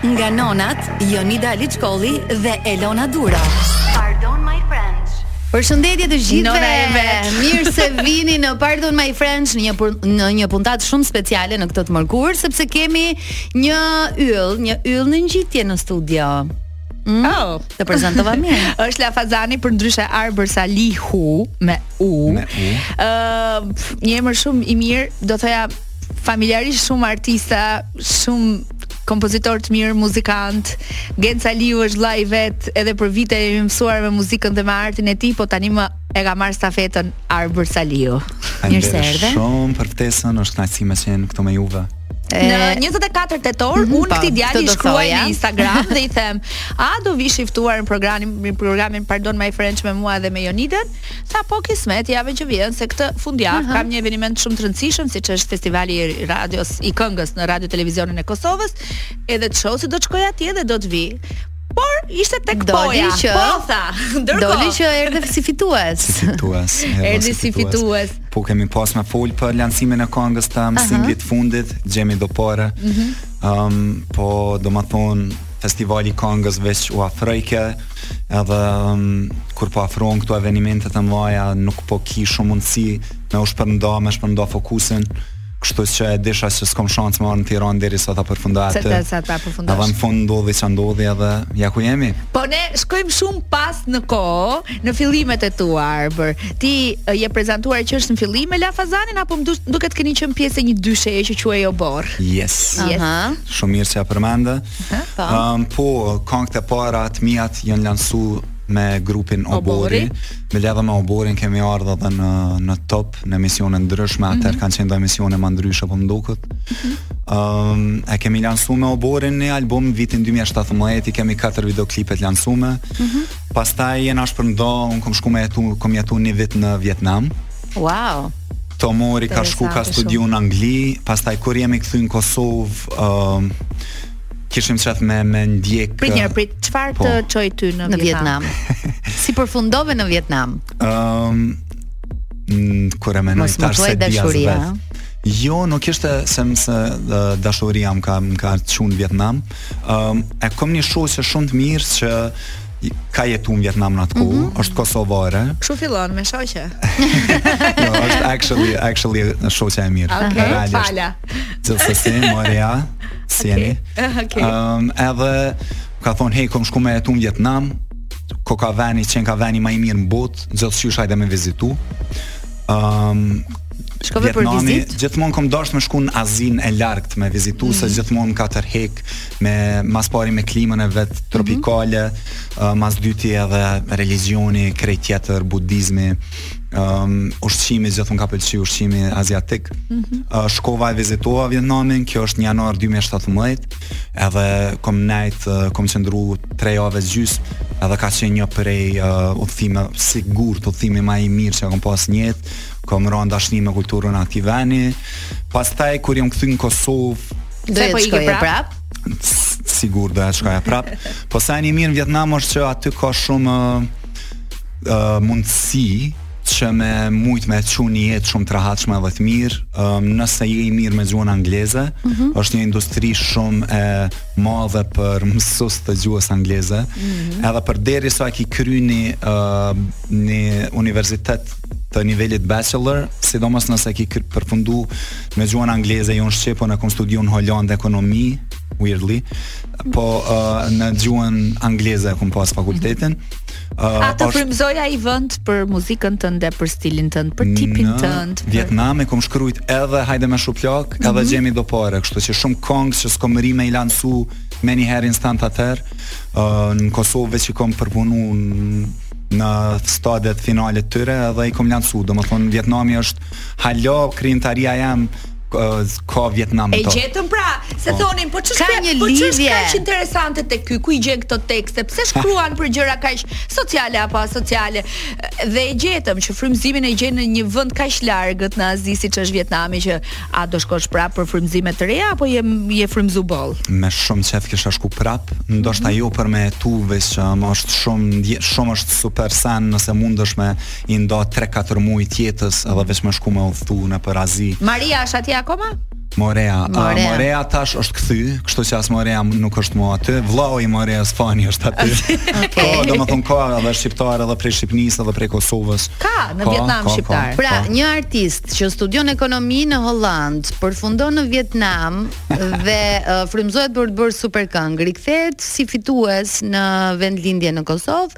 Nga nonat Jonida Liçkolli dhe Elona Duro. Pardon my friends. Përshëndetje të gjithëve. Mirë se vini në Pardon My Friends në një në një puntat shumë speciale në këtë të mërkurë sepse kemi një yll, një yll në ngjitje në studio. Mm? Oh, të prezantova mirë. Është La Fazani, përndryshe Arbër Salihu me U. Me U. Ëh, uh, një emër shumë i mirë, do thoja familjarisht shumë artista shumë kompozitor të mirë, muzikant. Genc Salihu është vllai i vet, edhe për vite jemi mësuar me muzikën dhe me artin e tij, po tani më e ka marrë stafetën Arbër Salihu. Mirë se erdhe. Shumë për ftesën, është kënaqësi me qenë këtu me juve. Në 24 tetor, mm -hmm, unë po, këtij djali i shkruaj në Instagram dhe i them, "A do vish i ftuar në programin, në programin, Pardon My Friends me mua dhe me Jonidën?" Tha po kësmet javën që vjen se këtë fundjavë uh -huh. kam një eveniment shumë të rëndësishëm siç është festivali i radios i këngës në Radio Televizionin e Kosovës, edhe të shoh si do të shkoj atje dhe do të vi. Por ishte tek doli poja. Që, po tha, ndërkohë. Doli që erdhi si fitues. Si fitues. Erdhi si fitues. Po kemi pas me fol për lancimin e këngës të uh -huh. fundit, Gjemi do pare. Uh -huh. um, po domethënë festivali këngës veç u afrojke, edhe um, kur po afrohen këto evenimente të mëdha nuk po ke shumë mundësi me u shpërnda, me shpërnda fokusin kështu që e dijsha se s'kam shans me ardhë në Tiranë derisa ta përfundoj atë. Sa sa ta përfundosh. Edhe në fund ndodhi çka ndodhi edhe ja ku jemi. Po ne shkojmë shumë pas në kohë, në fillimet e tua Arbër. Ti je prezantuar që është në fillim me Lafazanin apo më duket keni qenë pjesë e një dysheje që quhej Obor. Yes. Aha. Shumë mirë që e përmende. Po. Ëm po, këngët e para të miat janë lansu me grupin Obori. Bile edhe me Oborin kemi ardhur edhe në në Top në emisione të ndryshme, mm -hmm. atëherë kanë qenë do emisione më ndryshe po m'duket. Mhm. Ëm mm -hmm. e kemi lansu me Oborin një album në vitin 2017, i kemi katër videoklipe të lansuara. Mm -hmm. Pastaj jena shpërnda, unë kam shku me jetu, kam jetu një vit në Vietnam. Wow. Tomori ka shku ka studiu në Angli, pastaj kur jemi kthy në Kosovë, uh, kishim çat me me ndjek. Prit, prit, çfarë po, të çoi ty në, në Vietnam? si përfundove në Vietnam? Ëm um, kur e mendoj tash se dashuria. Jo, nuk ishte se dashuria më ka më ka çuar në Vietnam. Ëm um, e kam një shoqe shumë të mirë që ka jetu në Vietnam në atë kohë, mm -hmm. është kosovare. Kështu fillon me shoqe. jo, është actually actually një shoqe e mirë. Okej, okay, fala. Gjithsesi, Maria, si jeni? Okej. Okay. Um, edhe ma thotë, "Hey, kom shku me jetu në Vietnam." Koka veni, qenka veni ma i mirë në botë, gjithqysh hajde me vizitu. Um, Shkove për vizitë? Gjithmonë kom dashtë me shku në Azinë e Largët me vizitu, mm -hmm. se mhm. gjithmonë m'ka tërhek më, mas pari me klimën e vet mhm. tropikale, mm -hmm. uh, mas dyti edhe religioni krejt tjetër budizmi, um, ushqimi gjithmonë m'ka pëlqy ushqimi aziatik. Mm -hmm. uh, shkova e vizitova Vietnamin, kjo është në janar 2017, edhe kom nejt, uh, kom qëndru tre javë e gjysë, edhe ka qenë një prej uh, udhtime sigurt udhtimi më i mirë që kam pas në jetë kam rënë n'dashni me kulturën e atij vani. Pastaj kur jam kthy në Kosovë, Do të shkosh prap? Prap. Sigurt do të shkoj prap. Po seni i mirë në Vietnam është që aty ka shumë uh, mundësi që me mujt me çu një jetë shumë të rehatshme dhe të mirë, um, nëse je i mirë me gjuhën angleze, mm -hmm. është një industri shumë e madhe për mësues të gjuhës angleze, mm -hmm. edhe përderisa e ki kry një uh, një universitet të nivelit bachelor, sidomos nëse ki përfundu Me gjuhën angleze jon shqip, po unë kom studiu në Holandë ekonomi, weirdly, po uh, në gjuhën angleze kom pas fakultetin. Uh, A të frymëzoi ai vend për muzikën tënde, për stilin tënd, për tipin tënd? Në Vietnam e kom shkrujt edhe hajde me shuplak, edhe mm -hmm. gjemi do pare, kështu që shumë këngë që s'kom mrri me i lansu menjëherë instant atër, uh, në Kosovë veç i kom përpunu në stadet finale të tyre edhe i kom lansu, domethënë Vietnami është Halo, krijimtaria jem ka Vietnam to. E gjetëm pra, se po. thonin po ç'është ka një po lidhje kaq interesante te ky ku i gjen këto tekste? Pse shkruan për gjëra kaq sociale apo asociale? Dhe e gjetëm që frymëzimin e gjen në një vend kaq të largët në Azi siç është Vietnami që a do shkosh prapë për frymëzime të reja apo je, je frymëzu boll? Me shumë qef kisha shku prap, ndoshta mm -hmm. jo për me jetu veç që më është shumë shumë është super sen nëse mundesh me i nda 3-4 muaj t'jetës edhe veç me shku me udhëtu nëpër Azi. Maria është atje akoma? Morea, Morea. A, Morea tash është kthy, kështu që as Morea nuk është më aty. Vllau i Moreas, Fani, është aty. okay. Po, domethënë ka edhe shqiptarë edhe prej Shqipnisë edhe prej Kosovës. Ka në ka, Vietnam ka, shqiptar. Ka, pra, ka. një artist që studion ekonomi në Holandë, përfundon në Vietnam dhe uh, frymëzohet për të bërë super këngë, rikthehet si fitues në vendlindje në Kosovë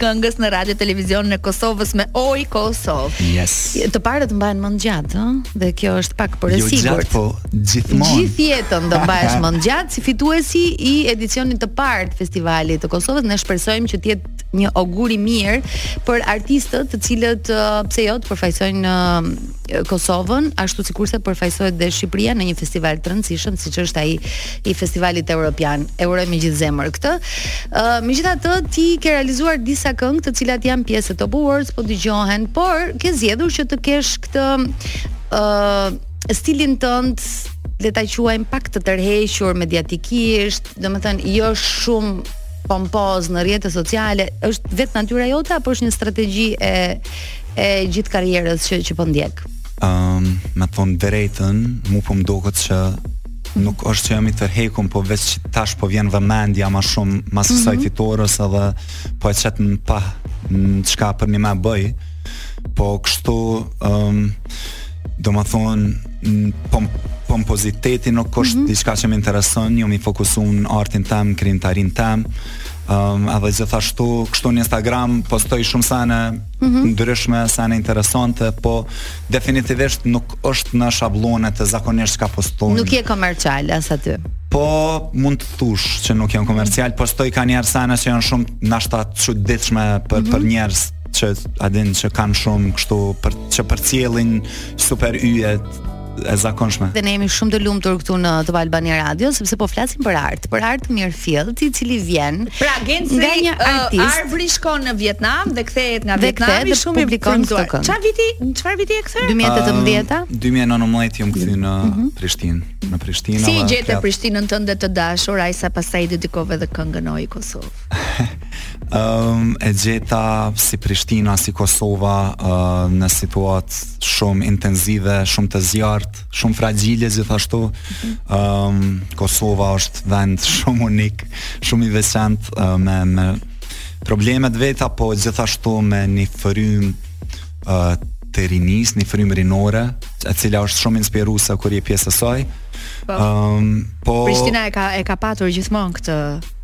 këngës në Radio Televizionin e Kosovës me Oj Kosovë. Yes. Të parët mbahen mend gjatë, ëh, dhe kjo është pak por e, jo, sigurt. Jo gjatë, po gjithmonë. Gjithë jetën do mbahesh mend gjatë si fituesi i edicionit të parë të festivalit të Kosovës. Ne shpresojmë që të jetë një ogur i mirë për artistët të cilët pse jo të përfaqësojnë Kosovën, ashtu sikurse përfaqësohet dhe Shqipëria në një festival të rëndësishëm siç është ai i festivalit evropian. E uroj me gjithë zemër këtë. Ë, uh, megjithatë ti ke realizuar disa këngë të cilat janë pjesë e Top Awards, po dëgjohen, por ke zgjedhur që të kesh këtë ë uh, stilin tënd le ta quajmë pak të tërhequr mediatikisht, domethënë jo shumë pompoz në rrjete sociale, është vetë natyra jote apo është një strategji e e gjithë karrierës që po ndjek. Ëm, um, me thon drejtën, mu po më duket se nuk është që jam i tërhekun, po veç që tash po vjen vëmendja ma shumë mas saj mhm. fitorës edhe po e qet në pah çka përnime bëj, po kështu, um, domethonë, pompoziteti nuk është mm -hmm. diçka që më intereson, jom i fokusuar në artin tem, krijimtarinë tem. Um, edhe gjithashtu, kështu në Instagram, postoj shumë sene mm -hmm. ndryshme, sene interesante, po definitivisht nuk është në shabllonet që zakonisht ka postojnë. Nuk je komercial, as aty. Po, mund të thush që nuk jam komercial, postoj kanjëherë sene që janë shumë nashta çuditshme për, mm -hmm. për njerës që adin që kanë shumë kështu për, që përcjellin super yjet e zakonshme. Dhe ne jemi shumë të lumtur këtu në Top Albania Radio sepse po flasim për art, për art të mirëfilltë, i cili vjen pra genci nga një artist. Uh, Arbri shkon në Vietnam dhe kthehet nga Vietnami dhe shumë publikon këtë këngë. Çfarë viti, çfarë viti je kthy? 2018-a. Uh, 2019 jam kthy në mm -hmm. Prishtinë, në Prishtinë. Si e gjete Prishtinën tënde të dashur, aq sa pastaj i dedikove dhe këngën Oj Kosovë. Um, e gjeta si Prishtina, si Kosova uh, në situatë shumë intenzive, shumë të zjarrtë, shumë fragjile gjithashtu. Um, Kosova është vend shumë unik, shumë i veçantë uh, me me problemet e veta, po gjithashtu me një frymë uh, të rinisë, një frymë rinore, e cila është shumë inspiruese kur je pjesë e saj. Po. Um, po Prishtina e ka e ka patur gjithmonë këtë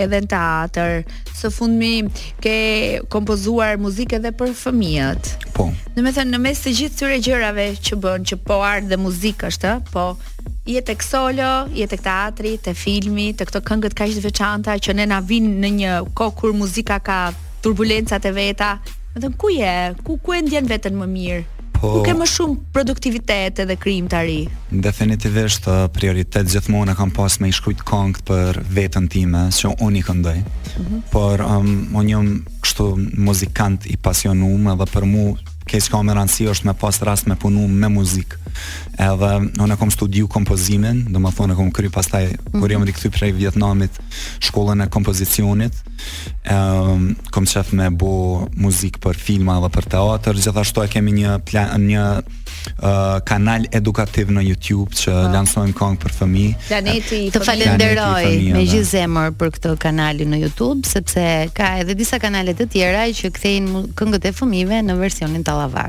edhe në teatr. Së fundmi ke kompozuar muzikë edhe për fëmijët. Po. Domethënë në mes të gjithë këtyre gjërave që bën, që po art dhe muzikë është, ë, po je tek solo, je tek teatri, te filmi, te këto këngët kaq të veçanta që ne na vijnë në një kohë kur muzika ka turbulencat e veta. Domethënë ku je? Ku ku e ndjen veten më mirë? Po. Ku ke më shumë produktivitet edhe krijimtari. Definitivisht uh, prioritet gjithmonë e kam pas me i shkrujt kongët për veten time, që unë i këndoj. Mm -hmm. Por um, unë jam kështu muzikant i pasionuar edhe për mua krejt çka me rëndësi është me pas rast me punu me muzikë. Edhe unë e kam studiu kompozimin, domethonë e kom kry pastaj mm -hmm. kur jam rikthy prej Vietnamit shkollën e kompozicionit, Ehm, kom qef me bo muzik për filma dhe për teatër, gjithashtu e kemi një plan, një uh, kanal edukativ në YouTube që oh. lansojmë këngë për fëmijë. Planeti i Të falënderoj me gjithë zemër për këtë kanalin në YouTube, sepse ka edhe disa kanale të tjera që kthejnë këngët e fëmijëve në versionin tallava.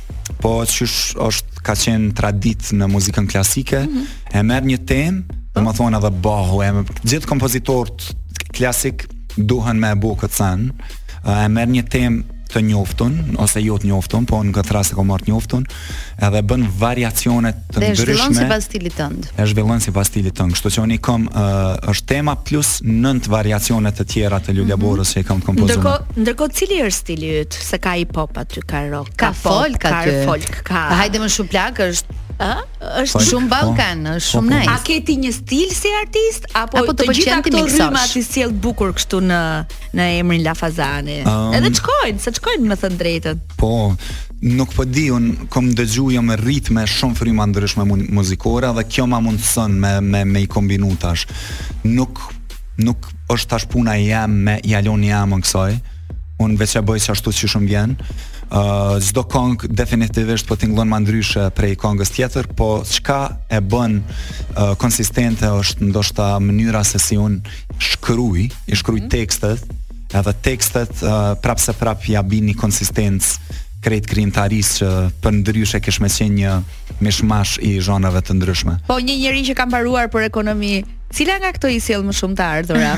po qysh është ka qenë traditë në muzikën klasike, mm -hmm. e merr një temë, domethonë edhe Bahu, e gjithë kompozitorët klasik duhen me e bo këtë sen, e merr një temë të njoftun ose jo të njoftun, po në këtë rast e kam marrë të njoftun, edhe bën variacione të ndryshme. Dhe e zhvillon sipas stilit tënd. E zhvillon sipas stilit tënd. Kështu që unë kam uh, është tema plus nëntë variacione të tjera të Lulja mm -hmm. Borës që i kam kompozuar. Ndërkohë, ndërkohë cili është stili yt? Se ka hip hop aty, ka rock. Ka folk ka aty. folk ka. Hajde më shumë plak është Ë? Është Folk, shumë po. Ballkan, është Po, shumë po, nice. A ke ti një stil si artist apo, Apo të të gjitha pëlqen ti këto miksosh? rryma t'i sjell bukur kështu në në emrin Lafazani? Um, Edhe shkojnë, se shkojnë me thënë drejtën. Po, nuk po di, unë kom dëgju jam rrit me shumë fryma të ndryshme mu- muzikore dhe kjo ma mundëson me me me i kombinu tash. Nuk nuk është tash puna e jam me jalon jam kësaj, unë veç e bëj qashtu qysh më vjen uh, çdo kongë definitivisht po tingëllon ma ndryshe prej kongës tjetër po çka e bën uh, konsistente është ndoshta mënyra se si unë shkruj i shkruj mm -hmm. tekstet edhe tekstet uh, prapëseprapë ia bin një konsistencë krejt krijimtarisë që përndryshe kish me qenë një mishmash i zhanreve të ndryshme. Po një njeri që ka mbaruar për ekonomi, cila nga këto i sjell më shumë të ardhura?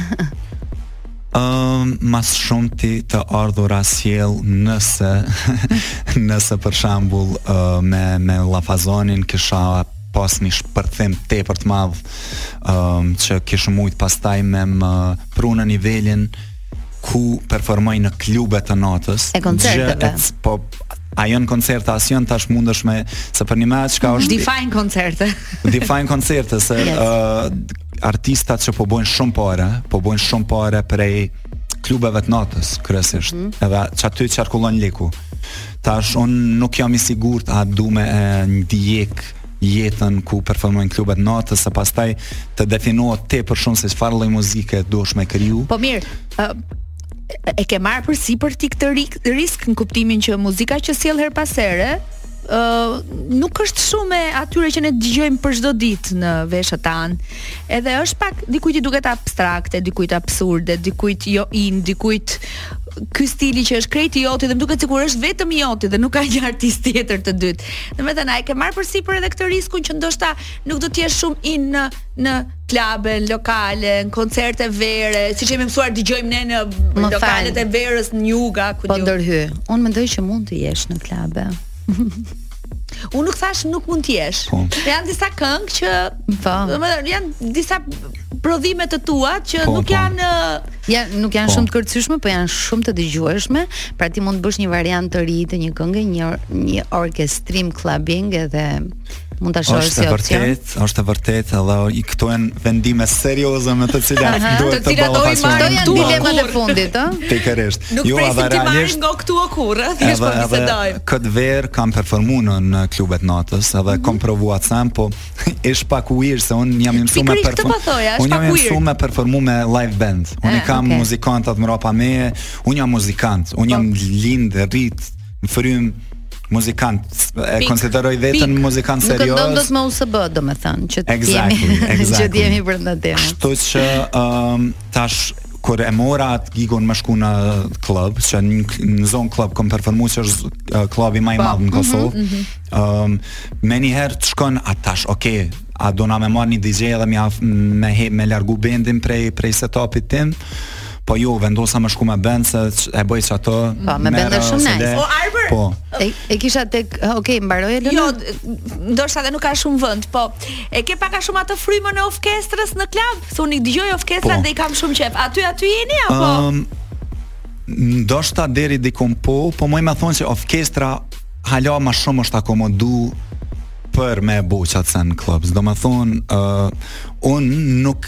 Ëm ma së shumti të ardhura sjell nëse nëse për shembull uh, me me Lafazanin kisha pas një shpërthim tepër të madh um, që kish mujtë pastaj me më pru në nivelin ku performoj në klube të natës e koncerteve po a janë koncerte as janë tash mundësh me se për një me çka është define koncerte define koncerte se yes. uh, artistat që po bojnë shumë pare, po bojnë shumë pare prej klubeve të natës, kryesisht, mm -hmm. edhe qaty qarkullon leku. Tash, unë nuk jam i sigurt a du me e ndjek jetën ku performoj në klube të natës, se pastaj të definohet tepër shumë se çfarë lloj muzike duhesh me kriju. Po mirë, uh, e ke marrë përsipër ti këtë risk në kuptimin që muzika që sjell herë pas here, Uh, nuk është shumë e atyre që ne dëgjojmë për çdo ditë në veshët tanë. Edhe është pak dikujt i duket abstrakte, dikujt absurde, dikujt jo in, dikujt ky stili që është krejt i joti dhe më duket sikur është vetëm i joti dhe nuk ka një artist tjetër të dytë. Domethënë, a e ke marrë përsipër edhe këtë riskun që ndoshta nuk do të jesh shumë in në në klube, lokale, në koncerte vere, siç jemi mësuar të dëgjojmë ne në Më lokalet fal. e verës në jug, a ku Po di. Ndërhy. Unë mendoj që mund të jesh në klube. Unë nuk thash nuk mund të jesh. Po. Janë disa këngë që Po. domethënë janë disa prodhime të tua që Po, nuk po. janë ë, Ja, nuk janë shumë të kërcyshme, po janë shumë të dëgjueshme, pra ti mund të bësh një variant të ri të një kënge, një një orkestrim clubbing edhe mund ta shohësh si opsion. Vërtet, është e vërtetë, edhe i këto janë vendime serioze me të cilat duhet të bëhen. Këto janë dilemat e fundit, ë? Pikërisht. Nuk jo, presim të marrim nga Tani o kurrë, thjesht po bisedojmë. Kët verë kam performuar në klubet e natës, edhe mhm. kam provuar se po ish pak weird se un jam i mësuar me performu. Po un jam i mësuar me performu me live band. Unë ah, i kam muzikantat mbrapa meje, un jam muzikant, un jam po. lind rrit në frym muzikant e konsideroj veten muzikant serioz. Nuk këndon me USB, domethënë, që të exactly, jemi exactly. që të jemi brenda temës. Kështu që um, tash kur e mora atë gigun me shku në klub, që në, në Zone Club kom performu që është uh, klubi ma i po. madh në mhm, Kosovë, mm -hmm. um, me njëherë të shkon tash, oke, okay, a do na me marrë një DJ dhe me, me, me largu bendin prej, prej setupit tim, Po jo, vendosa me shku me bend se e bëj çka t' du. Po, me bend është shumë nice. Po Arbër. Po. E, e kisha tek, ok, mbaroi Elena. Jo, ndoshta dhe nuk ka shumë vend, po. E ke pak a shumë atë frymën e orkestrës në klub? Se unë i dëgjoj orkestrat po. dhe i kam shumë qejf. Aty aty jeni apo? Um, ndoshta deri diku po, po më i më thon se orkestra hala më shumë është akomodu për me buqat se n'clubs. Domethënë, ë uh, un nuk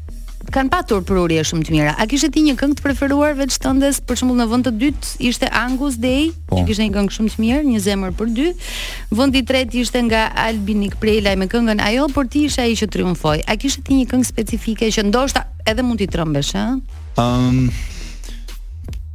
Kan patur prurje shumë të mira. A kishe ti një këngë të preferuar veç tëndes? Për shembull në vend të dytë ishte Agnus Dei, po. që kishte një këngë shumë të mirë, Një zemër për dy. Vendi i tretë ishte nga Alvin Nikprelaj me këngën Ajo, por ti ishe ai që triumfoi. A kishe ti një këngë specifike që ndoshta edhe mund t'i trembesh, ë? Ëm um,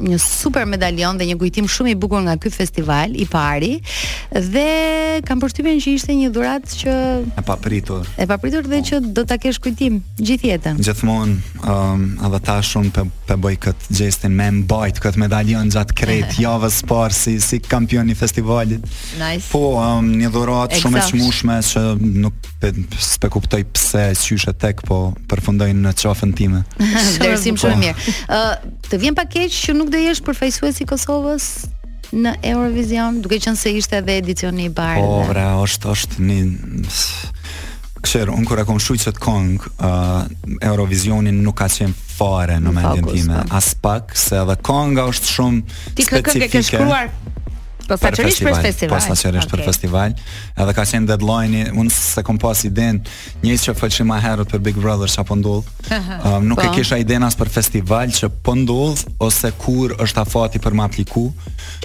një super medaljon dhe një kujtim shumë i bukur nga ky festival i pari dhe kam përshtypjen që ishte një dhuratë që e papritur. E papritur dhe që do ta kesh kujtim gjithë jetën. Gjithmonë um, edhe tash unë pe, pe bëj kët gjestin me e mbajt kët medaljon gjatë krejt javës së parë si si kampion i festivalit. Nice. Po um, një dhuratë shumë e çmueshme që nuk pe, pe kuptoj pse qysh e tek po përfundon në qafën time. Dersim shumë mirë. Ë uh, Të vjen pak keq që nuk do jesh përfaqësues i Kosovës në Eurovizion, duke qenë se ishte edhe edicioni i parë. Po, pra, është është një Kësher, unë kur e kom shkru qet kong, uh, Eurovizioni nuk ka qenë fare në mendjen time. Po. Aspak, se edhe konga është shumë specifike. Ti këtë këngë e ke shkruar Posaç për festival. Posaç okay. për festival. Edhe ka qenë deadline-i, unë s'e kom pas idenë, Njëjtë si folshim ma herët për Big Brother ça po ndodh um, Nuk e po. kisha idenë as për festival që po ndodh Ose kur është afati për me apliku.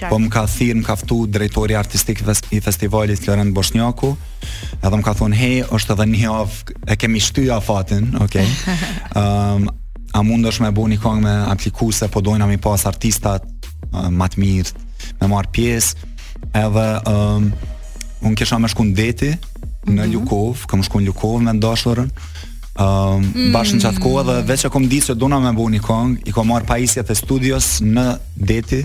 Po më ka thirë, më ka ftu drejtori artistik i festivalit Florent Boshnjaku Edhe më ka thonë, hej, është edhe një javë, e kemi shty afatin, okej okay. um, A mund është me bo një kongë me apliku se po dojna mi pas artistat uh, ma të mirë me marë pjesë Edhe um, unë kisha me shku në deti në mhm. Lukovë, kam shkuar në Lukovë me t'dashurën. Ëm um, mm. bashkë qat kohë dhe veç e kom ditë se dona me bo ni kongë, i kam marr pajisjet e studios në deti,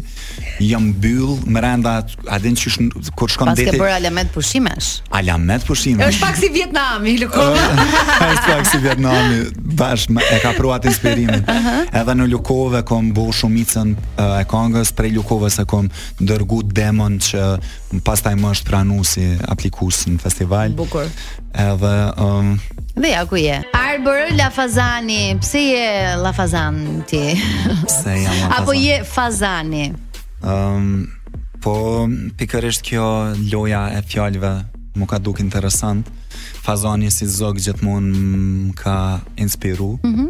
jam mbyll mrenda, a din qysh kur shkon deti. Paske bërë alamet pushimesh. Alamet pushimesh. Është pak si Vietnami, Lukova. Është pak si Vietnami, bash ma ka pru at inspirimin. Uh -huh. Edhe në Lukovë e kam bërë shumicën e kongës, prej Lukovës e kam dërgu demon që pastaj më është pranu si aplikues në festival. Bukur. Edhe um, Dhe ja ku je. Arbër La Fazani, pse je La Fazan ti? Pse jam La Fazan? Apo je Fazani? Um, po pikërisht kjo loja e fjalëve më ka duk interesant. Fazani si zog gjithmonë më ka inspiru. Mm -hmm.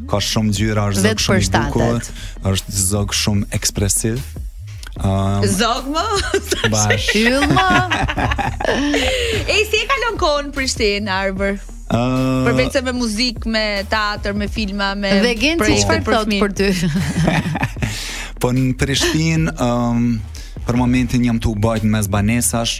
ka shumë ngjyra, është zog shumë i bukur, është zog shumë ekspresiv. Um, zog më? Bash. Yll më? e si e kalon kohën në Prishtinë, Arbër? Uh, Përveç se me muzikë, me teatër, me filma, me Dhe qeni çfarë thot për ty? po në Prishtinë, um, për momentin jam tu u bajt në mes banesash,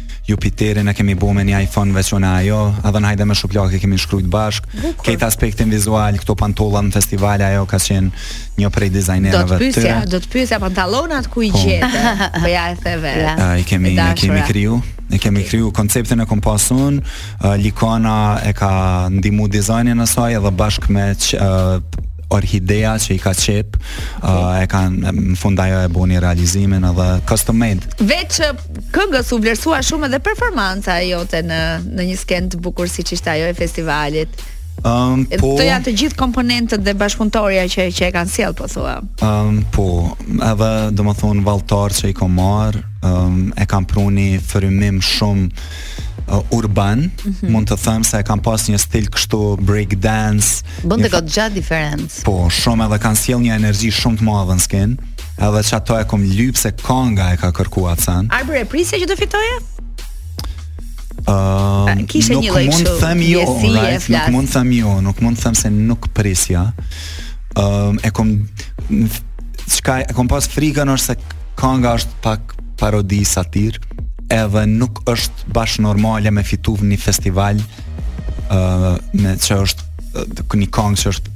Jupiterin e kemi bo me një iPhone veç unë ajo, edhe në Hajde me shuplakë e kemi shkrujt bashk, krejt aspektin vizual, këto pantolla në festival ajo ka qenë një prej dizajnerëve të të të Do të pyesja pantallonat ku i po. gjete, po ja e the vetë. Ja. I kemi, i kemi kriju, i kemi kriju konceptin e kom pasun, uh, Likona e ka ndihmu dizajnin e saj edhe bashk me që, uh, orhidea që i ka qep, okay. uh, e kanë në fund ajo e boni realizimin edhe custom made. Veç Këngës u vlerësua shumë edhe performanca jote në në një skenë të bukur siç ishte ajo e festivalit. Um, po, të janë të gjithë komponentët dhe bashkëpunëtorët që që e kanë sjell po thua. Um, po, edhe domethënë valltar që i kam marr, um, e kam pru ni frymim shumë uh, urban, mm -hmm. mund të them se kanë pas një stil kështu break dance. Bën goxha diferencë. Po, shumë edhe kanë sjell një energji shumë të madhe në skenë. Edhe qato e kom lypë se konga e ka kërku at sen Arbër e prisje që të fitoje? Uh, nuk mund të them jo, right? nuk mund të them jo, nuk mund të them se nuk prisja. Um, e kom çka e kom pas frikën është se konga është pak parodi satir, edhe nuk është bash normale me fitu një festival uh, me që është uh, një kongë që është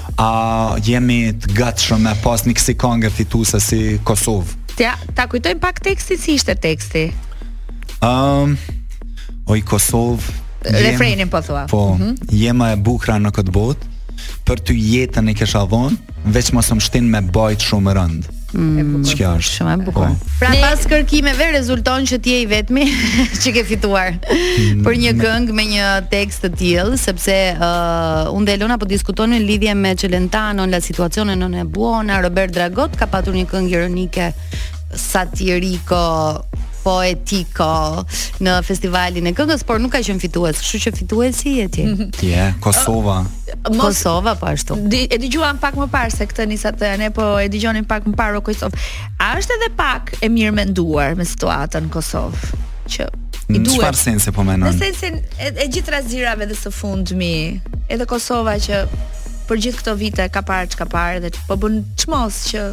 A jemi të gatshëm me pas ni kësi kange fituse si Kosovë? Ja, ta kujtojmë pak tekstin si ishte teksti. Um, oj Kosovë, refrenin po thua. Po, mm -hmm. je ma e bukra në këtë botë, për ty jetën e kisha dhonë, veç mos um shtin me bajt shumë rëndë. Mm, Çka është? Shumë e bukur. Po. Pra ne... pas kërkimeve rezulton që ti je i vetmi që ke fituar mm, për një këngë me një tekst të tillë, sepse uh, unë dhe Elona po diskutonim në lidhje me Celentano, la situazione non è buona, Robert Dragot ka patur një këngë ironike satiriko poetiko në festivalin e këngës, por nuk ka qenë fitues, kështu që fituesi je ti. Ja, yeah, Kosova. Mos, Kosova po ashtu. Di, e dëgjuam pak më parë se Ketnisa dhe ne po e dëgjonim pak më parë oj Kosovë. A është edhe pak e mirëmenduar me situatën në Kosovë? Që i duhet. Çfarë sensi po mendon? Në sensin e, e gjithë trazirave dhe së fundmi, edhe Kosova që për gjithë këto vite ka parë çka parë dhe po bën çmos që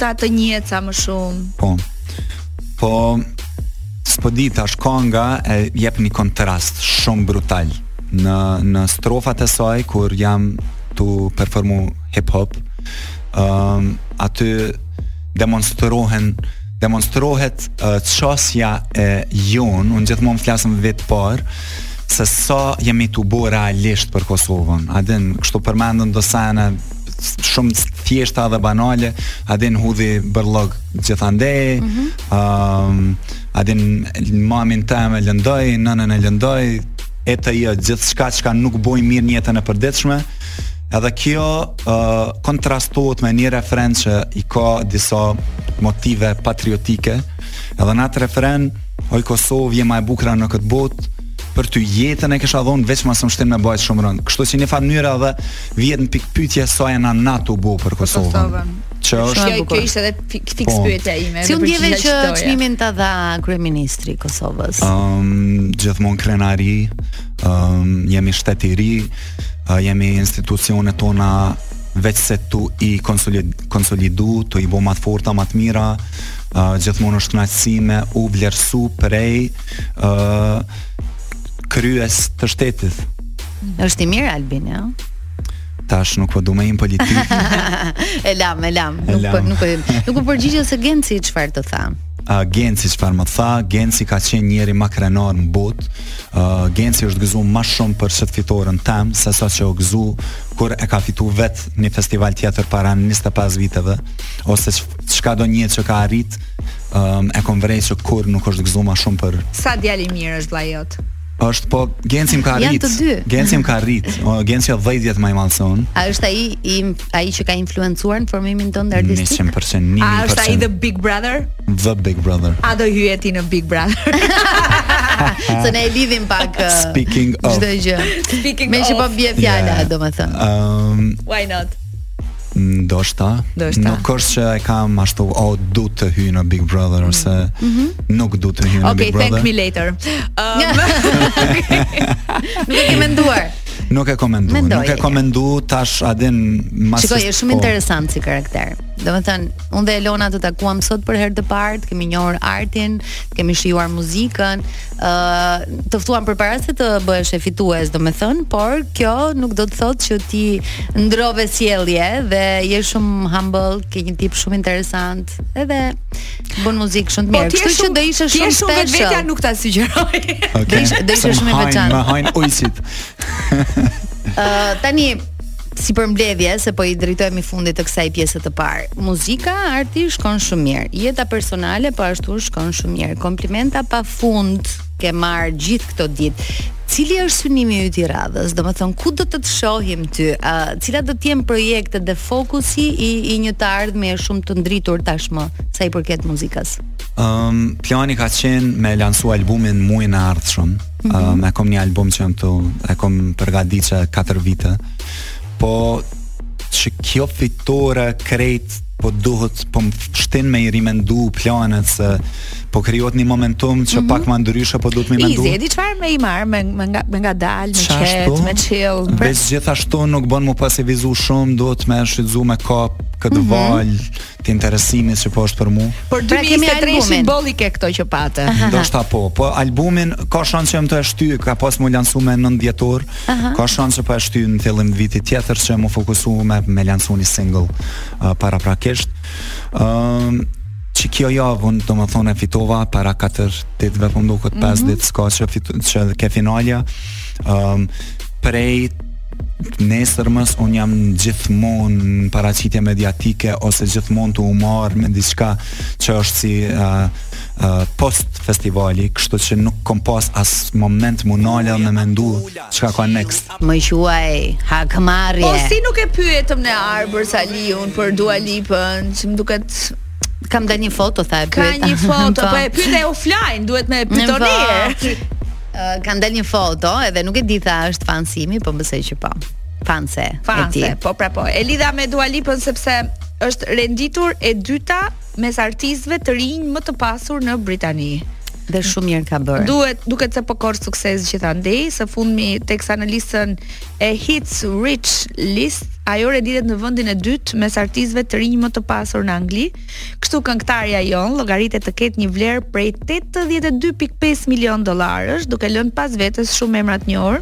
bota ta njohë sa më shumë. Po. Po S'po di tash konga e jep një kontrast shumë brutal në në strofat e saj kur jam tu performu hip hop. Ëm ehm, um, aty demonstrohen demonstrohet uh, qasja e jonë, unë gjithmonë flas n'vetë t'parë, se sa jemi tu bo realisht për Kosovën. A din, kështu përmendën do sene, shumë t'thjeshta dhe banale, a din hudhi bërlog gjithandej, mm -hmm. a din mamin të e lëndoj, nënën e lëndoj, etj, gjithçka që nuk boj mirë n'jetën e përditshme, edhe kjo uh, kontrastohet me një refren që i ka disa motive patriotike, edhe në atë refren, oj Kosovë, je ma e bukra në këtë botë, për ty jetën e kisha dhonë veç mos um shtin me bajt shumë rëndë. Kështu që n'njëfar mënyre edhe vjen pikpyetja sa jena na tu bo për Kosovën. Që është ajo që ishte edhe fiks po. pyetja ime. Si u ndjeve që çmimin ta dha kryeministri i Kosovës? Ëm um, gjithmonë krenari, ëm um, jemi shtet i ri, uh, jemi institucionet tona veç se jemi tu i konsolid, konsolidu, tu i bo ma të forta, ma të mira, uh, gjithmonë është knaqësi me u vlerësu prej uh, kryes të shtetit. Është i mirë Albini, a? Tash nuk po du me hy n'politikë. e lamë, e lamë. E nuk po nuk po nuk po përgjigjesh se Genci çfarë të tha. Uh, Genci çfarë më tha, Genci ka qenë njeri ma krenar në botë, uh, Genci është gëzu ma shumë për qët fitoren tem, sesa që u gëzu kur e ka fitu vetë një festival tjetër para një 25 viteve, ose çkado që ka arritë, um, e kom vrej që kur nuk është gëzu ma shumë për Sa djalë i mirë është vllai jot është po Genci m'ka rrit. Genci m'ka rrit. O Genci është 10 vjet më i madh se unë. A është ai i ai që ka influencuar në formimin tënd artistik? 100%, 1000%. A është ai the Big Brother? The Big Brother. A do hyje ti në Big Brother? Se ne e lidhim pak uh, Speaking of Çdo gjë Speaking of Meqë po bie fjala, yeah. domethënë um, Why not? Ndoshta, Ndoshta. nuk është që e kam ashtu o oh, du të hyj në Big Brother mm. ose mm -hmm. nuk du të hyj në okay, Big Brother. Okej, thank me later. Um, nuk e ke menduar. Nuk e kom mendu, Mendoje. nuk e kom mendu tash a din mas. Shiko, është shumë po. interesant si karakter. Domethënë, unë dhe Elona të takuam sot për herë të parë, të kemi njohur artin, të kemi shijuar muzikën, të ftuam përpara se të bëheshe fitues, domethënë, por kjo nuk do të thotë që ti ndërrove sjellje dhe je shumë humble, ke një tip shumë interesant, edhe bën muzikë shumë të po, mirë. Po, Kështu që do ishe shumë special. Ti shumë vetja nuk ta sugjeroj. Okay. Do ishe shumë i veçantë. Më hajn ujqit. Ë uh, tani si përmbledhje se po i drejtohemi fundit të kësaj pjese të parë. Muzika, arti shkon shumë mirë. Jeta personale po ashtu shkon shumë mirë. Komplimenta pa fund ke marrë gjithë këto ditë. Cili është synimi yt i radhës? Domethënë ku do të të shohim ty? Ë cilat do të jenë projektet dhe fokusi i i një të ardhme shumë të ndritur tashmë sa i përket muzikës? Ëm um, plani ka qenë me lansu albumin muajin e ardhshëm. Mm -hmm. um, e kom një album që jam tu e kom përgadit që 4 vite po që kjo fitore krejt po duhet po më shtin me i rimendu planet se po krijohet një momentum që mm -hmm. pak ma ndryshe po duhet me i mendu Easy, e di çfarë me i marrë me, me nga, me ngadalë, me qetë, me chill Po gjithashtu nuk bon m'u pasivizu shumë duhet me shfrytëzu me kap këtë mm -hmm. valë të interesimit që po është për mua. Për 2023 pra boll i ke këto që pate. Ndoshta po, po albumin ka shans që me e shty, ka pas m'u lansu me 9 dhjetor, ka shans që po e shty në fillim të vitit tjetër që m'u fokusu me, me lansu një single uh, paraprakisht. Um, që kjo javë unë domethënë e fitova para 4 ditëve për po më duket 5 mhm. ditë sa ka që, që ke finalja um, prej Nesërmës unë jam gjithmonë në paraqitje mediatike ose gjithmonë t'u marrë me diçka që është si uh, uh, post festivali, kështu që nuk kom pas as moment m'u nalë me mendu çka ka next. Më quaj hakmarrje. Po si nuk e pyetëm ne Arbër Salihun për Dua Lipën, që më duket kanë dhe një foto tha e pyeta. Ka një foto, po e pyeta offline, duhet me pyetoni. Kanë dalë në foto, edhe nuk e di tha është fans imi, po besoj që po. Fanse. Fanse, po pra po. E lidha me Dua Lipën sepse është renditur e dyta mes artistëve të rinj më të pasur në Britani dhe shumë mirë ka bërë. Duhet duket se po korr sukses gjithandej, së fundmi teksa në listën e Heat Rich List, ajo renditet në vendin e dytë mes artistëve të rinj më të pasur në Angli. Kështu këngëtarja jonë llogaritet të ketë një vlerë prej 82.5 milion dollarësh, duke lënë pas vetes shumë emra të njohur.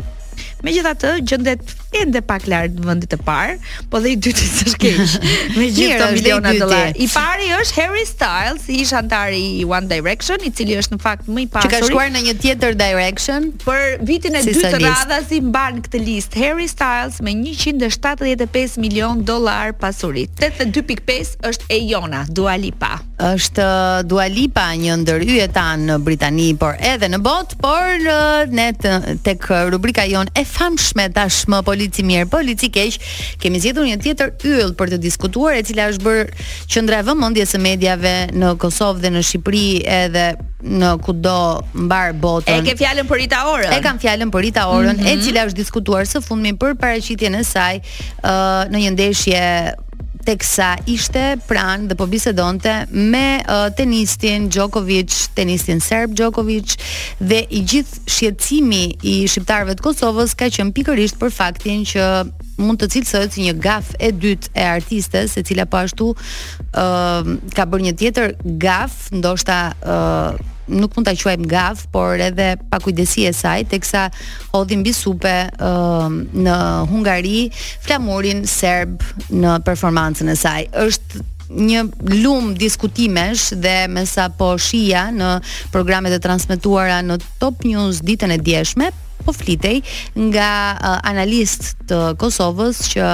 Megjithatë, gjendet ende pak larg vendit të parë, po dhe i dyti s'është keq. Me gjithë këto miliona dollarë. I pari është Harry Styles, ish-anëtari i One Direction, i cili është në fakt më i pasur. Që ka shkuar në një tjetër Direction për vitin e dytë radhazi mban këtë listë Harry Styles me 175 milion dollarë pasuri. 82.5 është e jona, Dua Lipa. Është uh, Dua Lipa një ndër yjet tanë në Britani, por edhe në botë, por uh, ne tek rubrika jonë e famshme tashmë polici mirë, polici keq, kemi zgjedhur një tjetër yll për të diskutuar, e cila është bërë qendra e vëmendjes së mediave në Kosovë dhe në Shqipëri edhe në kudo mbarë botën. E ke fjalën për Rita Orën. E kam fjalën për Rita Orën, mm -hmm. e mhm. cila është diskutuar së fundmi për paraqitjen e saj uh, në një ndeshje teksa ishte pranë dhe po bisedonte me uh, tenistin Djokovic, tenistin serb Djokovic dhe i gjithë shqetësimi i shqiptarëve të Kosovës ka qenë pikërisht për faktin që mund të cilësohet si një gafë e dytë e artistes, e cila po ashtu ë uh, ka bërë një tjetër gafë, ndoshta ë uh, nuk mund ta quajmë gafë, por edhe pakujdesi e saj, teksa hodhi mbi supe uh, në Hungari flamurin serb në performancën e saj. Është një lum diskutimesh dhe me sa po shihja në programet e transmetuara në Top News ditën e djeshme, po flitej nga uh, analistë të Kosovës që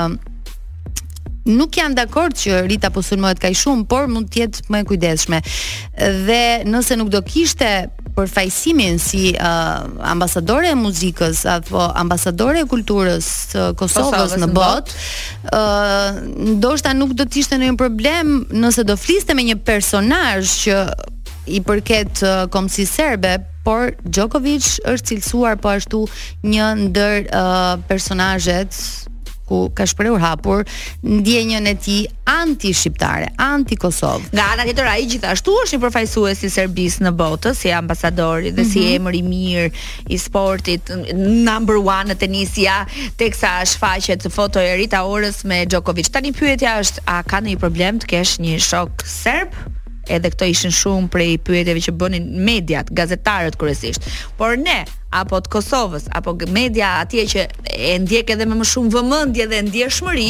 nuk janë dakord që Rita po sulmohet kaq shumë, por mund të jetë më e kujdesshme. Dhe nëse nuk do kishte përfaqësimin si uh, ambasadore e muzikës apo ambasadore e kulturës së Kosovës, Kosovës në botë, ë uh, ndoshta nuk do të ishte ndonjë problem nëse do fliste me një personazh që i përket uh, kombësisë serbe, por Djokovic është cilësuar po ashtu një ndër uh, personazhet ku ka shprehur hapur ndjenjën e tij anti shqiptare, anti Kosovë. Nga ana tjetër ai gjithashtu është një përfaqësues i Serbisë në botë si ambasador dhe mm -hmm. si mhm. emër i mirë i sportit number 1 në tenis, ja, teksa shfaqet foto e Rita Orës me Djokovic. Tani pyetja është, a ka ndonjë problem të kesh një shok serb? edhe këto ishin shumë prej pyetjeve që bënin mediat, gazetarët kryesisht. Portale, apo të Kosovës, apo media atje që e ndjek edhe me më shumë vëmendje dhe ndjeshmëri,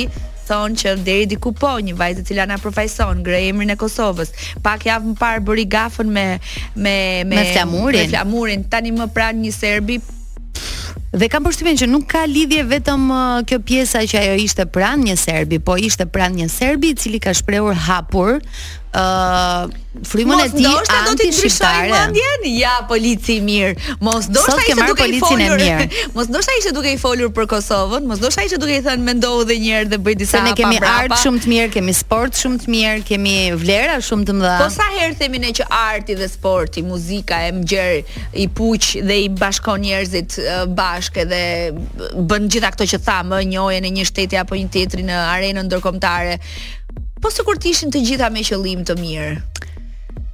Thonë që deri diku po, një vajzë e cila na përfaqëson, ngre emrin e Kosovës. Pak javë më parë bëri gafën me me me, me flamurin. Me flamurin. Tani, pranë një serbi Dhe kam përshtypjen që nuk ka lidhje vetëm uh, kjo pjesa që ajo ishte pranë një serbi, po ishte pranë një serbi i cili ka shprehur hapur uh, frymën e tij anti shqiptare. Mendjen? Ja, polici i mirë. Mos do të ishte duke i folur. Mos ndoshta ishte duke i folur për Kosovën, mos ndoshta ishte duke i thënë mendohu edhe një herë dhe bëj disa hapa. Ne kemi art shumë të mirë, kemi sport shumë të mirë, kemi vlera shumë të mëdha. Po sa herë themi ne që arti dhe sporti, muzika e më gjerë i puq dhe i bashkon njerëzit bashkë dhe bën gjithë këto që thamë, njohjen e një shteti apo një tjetri në arenën ndërkombëtare. Po sikur të ishin të gjitha me qëllim të mirë.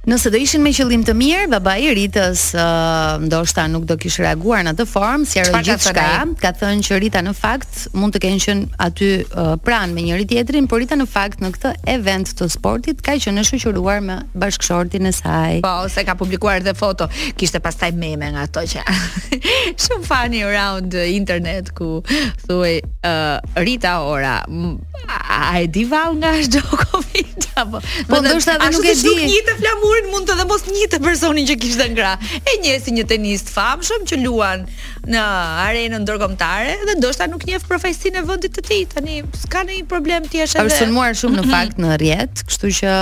Nëse do ishin me qëllim të mirë, babai i Ritës uh, ndoshta nuk do kish reaguar në atë formë, sepse gjithçka, ka thënë që Rita në fakt mund të kenë qenë aty uh, pranë me njëri tjetrin, por Rita në fakt në këtë event të sportit ka qenë e shoqëruar me bashkëshortin e saj. Po, se ka publikuar dhe foto, kishte pastaj meme nga ato që shumë funny around internet ku thuhej uh, Rita Ora A e di vallë nga është Djokovic apo? Po ndoshta edhe nuk e di. Nuk njihte flamurin mund të dhe mos njihte personin që kishte në krah. E njeh si një tenist të famshëm që luan në arenën ndërkombëtare dhe ndoshta nuk njeh përfaqësinë e vendit të tij. Tani s'ka ndonjë problem thjesht edhe. Është sulmuar shumë në fakt në rrjet, kështu që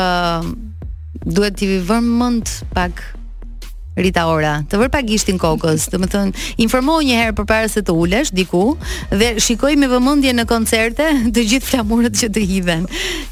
duhet t'i vërë mend pak Rita Ora, të vërë pak gishtin kokës, domethënë, informohu një herë përpara se të ulesh diku dhe shikoji me vëmendje në koncerte të gjithë flamurët që të hidhen,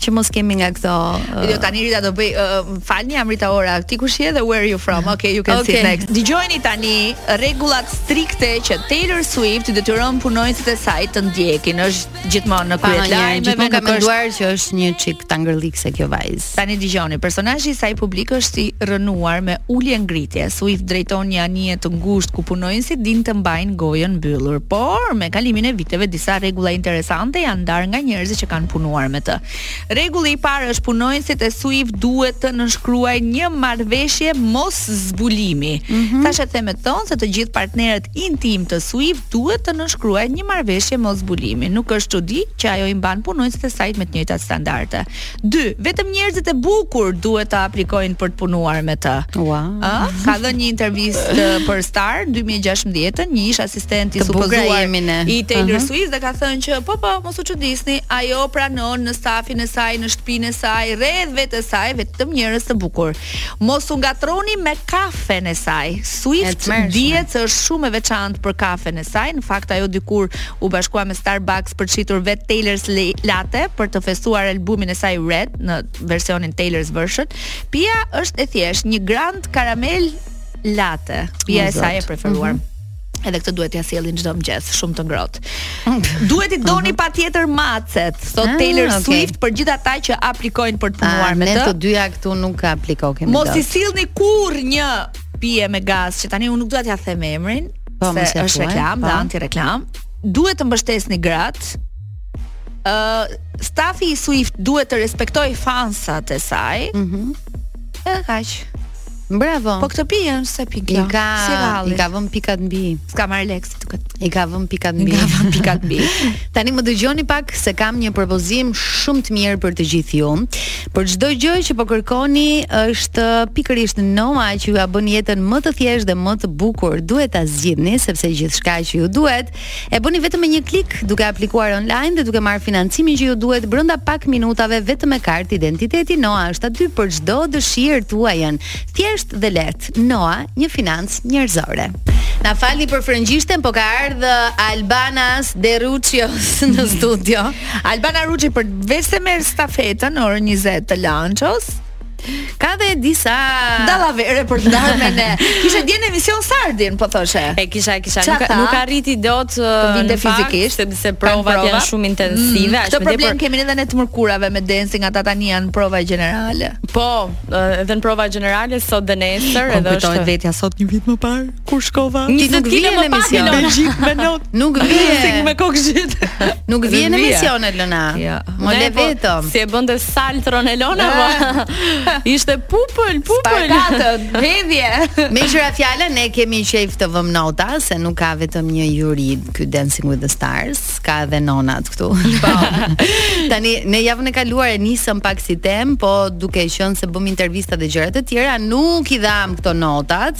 që mos kemi nga këto. Uh... Jo tani Rita do bëj, uh, falni jam Rita Ora, ti kush je dhe where are you from? Okay, you can okay. sit next. Dëgjojini tani rregullat strikte që Taylor Swift detyron punonjësit e saj të ndjekin. Është gjithmonë në krye të lajmeve. Gjithmonë ka menduar që është një çik tangërllikse kjo vajzë. Tani dëgjoni, personazhi i saj publik është i rrënuar me ulje ngritje, Swift drejton një anije të ngushtë ku punonjësit dinë të mbajnë gojën mbyllur, por me kalimin e viteve disa rregulla interesante janë ndarë nga njerëzit që kanë punuar me të. Rregulli i parë është punonjësit e Swift duhet të nënshkruajnë një marrëveshje moszbulimi. Mm -hmm. Tash thashethemet thonë se të gjithë partnerët intimë të Swift duhet të nënshkruajnë një marrëveshje moszbulimi. Nuk është çudi që ajo i mban punonjësit e saj me të njëjtat standarde. Dy, vetëm njerëzit e bukur duhet të aplikojnë për të punuar me të. Ua. Ëh, ka dhënë një intervistë për Star në 2016, një ish asistent i supozuar i Taylor Swift dhe ka thënë që po po, mos u çudisni, ajo pranon në stafin e saj, në shtëpinë e saj, rreth vetes së saj vetëm njerëz të bukur. Mos u ngatroni me kafen e saj. Swift dihet se është shumë e veçantë për kafen e saj. Në fakt ajo dikur u bashkua me Starbucks për të shitur vetë Taylor's Latte për të festuar albumin e saj Red në versionin Taylor's Version. Pija është e thjeshtë, një grand karamel latte. Pija e saj e preferuar. Mm -hmm. Edhe këtë duhet t'ja sjellin çdo mëngjes, shumë të ngrohtë. duhet t'i doni mhm. patjetër macet, thotë ah, Taylor okay. Swift për gjithë ata që aplikojnë për të ah, punuar me të. Ne të dyja këtu nuk aplikojmë. Mos i sillni kurrë një pije me gaz, që tani unë nuk dua t'ja them emrin, po, se është reklamë, po. dhe anti reklamë. Duhet të mbështesni gratë, Ë uh, stafi i Swift duhet të respektojë fansat e saj. Mhm. Mm Edhe kaq. Bravo. Po këtë pijen s'e pika. I ka si i ka vënë pikat mbi. S'ka marrë lek si duket. I ka vënë pikat mbi. I ka vënë pikat mbi. Tani më dëgjoni pak se kam një propozim shumë të mirë për të gjithë ju. Për çdo gjë që po kërkoni është pikërisht Noa që jua bën jetën më të thjeshtë dhe më të bukur. Duhet ta zgjidhni sepse gjithçka që ju duhet E bëni vetëm me një klik, duke aplikuar online dhe duke marrë financimin që ju duhet brenda pak minutave vetëm me kartë identiteti. Noa është aty për çdo dëshirë tuajën. Thjesht dhe lehtë. Noa, një financë njerëzore. Na falni për frëngjishten, po ka ardhë Albanas de Rucios në studio. Albana Ruçi për ve e merr stafetën në orën 20 të Lanços. Ka dhe disa dallavere për të ndarë me ne. Kishe dje në emision Sardin, po thoshe. E kisha, e kisha, nuk nuk arriti dot të vinte fizikisht, sepse provat janë shumë intensive, mm, ashtu problem për... kemi edhe ne të mërkurave me dancing, ata tani janë prova gjenerale. Po, uh, edhe në prova gjenerale sot dhe nesër, edhe është. M'u kujtua vetja sot një vit më parë. Kur shkova? Ti nuk vjen në emision. Me gips me not. Nuk vjen. Ti me kokë gjit. Nuk vjen në emision Elona. Jo. Mo le po, vetëm. Si e bënte saltron Elona? Po. Ishte pupël, pupël. Sparkatët, hedhje. Me qira fjala ne kemi shef të vëm nota se nuk ka vetëm një juri ky Dancing with the Stars, ka edhe nonat këtu. Po. Tani ne javën e kaluar e nisëm pak si tem, po duke qenë se bëm intervista dhe gjëra të tjera, nuk i dham këto notat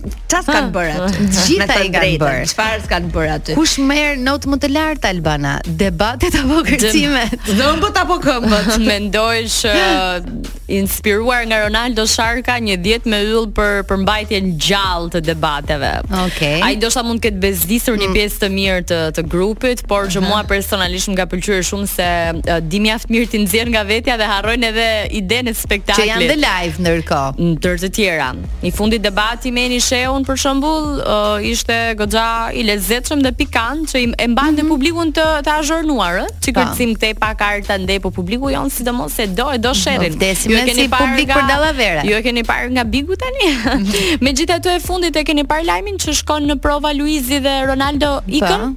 Çfarë s'kan ah. bërë aty? Të gjitha i kanë bërë. Çfarë s'kan bërë aty? Kush merr notë më të lartë Albana? Debatet apo kërcimet? Dhëmbët apo këmbët? Mendoj që uh, inspiruar nga Ronaldo Sharka një dhjetë me yll për përmbajtjen gjallë të debateve. Okej. Okay. Ajo sa mund të ketë bezdisur një mm. pjesë të mirë të të grupit, por që mua personalisht më ka pëlqyer shumë se uh, di mjaft mirë t'i nxjerr nga vetja dhe harrojnë edhe idenë e spektaklit. Që janë dhe live ndërkohë. Ndër të tjera. I fundit debati me Eni Sheun për shembull, uh, ishte goxha i lezetshëm dhe pikant që e mbante mm -hmm. publikun të të azhornuar, ë. Çik kërcim këtej sparkata andej po publiku jonë sidomos se do e do sherrin. Ju e keni parë publik nga, për dallavere. Ju e keni parë nga Bigu tani. Megjithatë e fundit e keni parë lajmin që shkon në prova Luizi dhe Ronaldo ikën.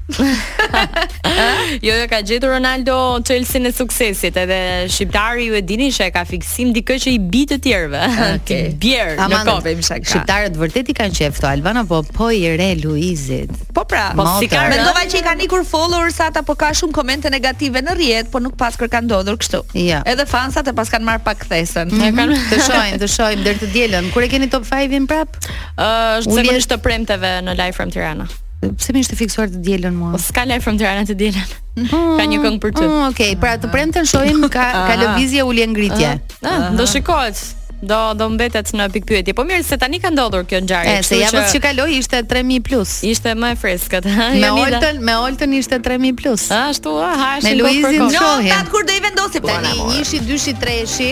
jo, jo, ka gjetur Ronaldo çelësin e suksesit, edhe shqiptari ju e dini që e ka fiksim dikë që i bi të tjerëve. Okay. Bjer në kokë. Shqiptarët vërtet i kanë qejf këto Albana, po po i re Luizit. Po pra, po si ka mendova që i kanë ikur followers ata po ka shumë komente negative në rrjet, po nuk paskërkan ndodhur kështu. Ja. Edhe fansat e paskan marrë pak kthesën. Mm -hmm. kanë të shohim, të shohim deri të dielën. Kur e keni top 5-in prap? Ëh, uh, është sigurisht të premteve në Live from Tirana. Pse më ishte fiksuar të dielën mua? Po s'ka live from Tirana të dielën. Oh, ka një këngë për ty. Oh, Okej, okay. pra të premten shohim ka ka lëvizje ulje ngritje. Ah, ah, do shikohet. Do do mbetet në pikëpyetje. Po mirë se tani ka ndodhur kjo ngjarje. Se javës që kaloi ishte 3000 plus. Ishte më e freskët. Me Oltën, me Oltën ishte 3000 plus. Ah, ashtu, ha, ah, është. Me Luizin shohim. Jo, kur do i vendosim tani, njëshi dyshi treshi.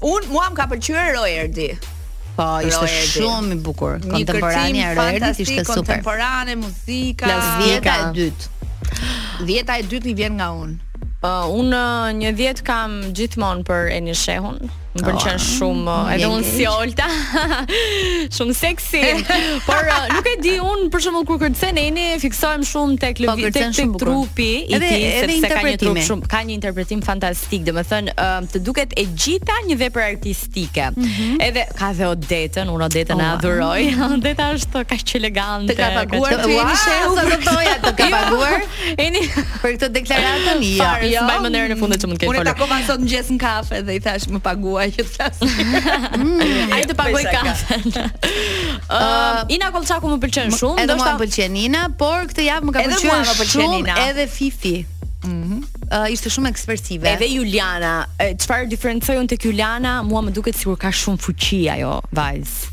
Un mua më ka pëlqyer Roerdi. Po, ishte shumë i bukur. Kontemporane e Roerdit ishte super. Kontemporane muzika. Plas dhjeta e dytë. Dhjeta e dytë i vjen nga un. Uh, unë uh, një dhjetë kam gjithmonë për Eni Shehun. Më pëlqen oh, shumë, uh, edhe unë si Olta. shumë seks Sim, por uh, nuk e di un për shembull kur kërcen Eni fiksohem shumë tek po, lëvi, tek, tek trupi i tij sepse ka një trup shumë ka një interpretim fantastik, domethënë uh, të duket e gjitha një vepër artistike. Mm -hmm. Edhe ka dhe Odetën, un Odetën oh, e adhuroj. Odeta është kaq elegante. Të ka paguar ti Eni Shehu? Sa do të ka jo. paguar? Eni për këtë deklaratën jo. Ja, jo. Mbaj më në fundit që mund të ketë. Unë takova sot mëngjes në kafe dhe i thashë më paguaj që të flas. Mm. Ai të paguaj kafe. Ëm Ina Kolçaku më pëlqen shumë, edhe më pëlqen Ina, por këtë javë më ka pëlqyer shumë edhe Fifi. Mhm. Uh, ishte shumë ekspresive. Edhe Juliana, çfarë diferencoj unë tek Juliana, mua më duket sikur ka shumë fuqi ajo vajzë.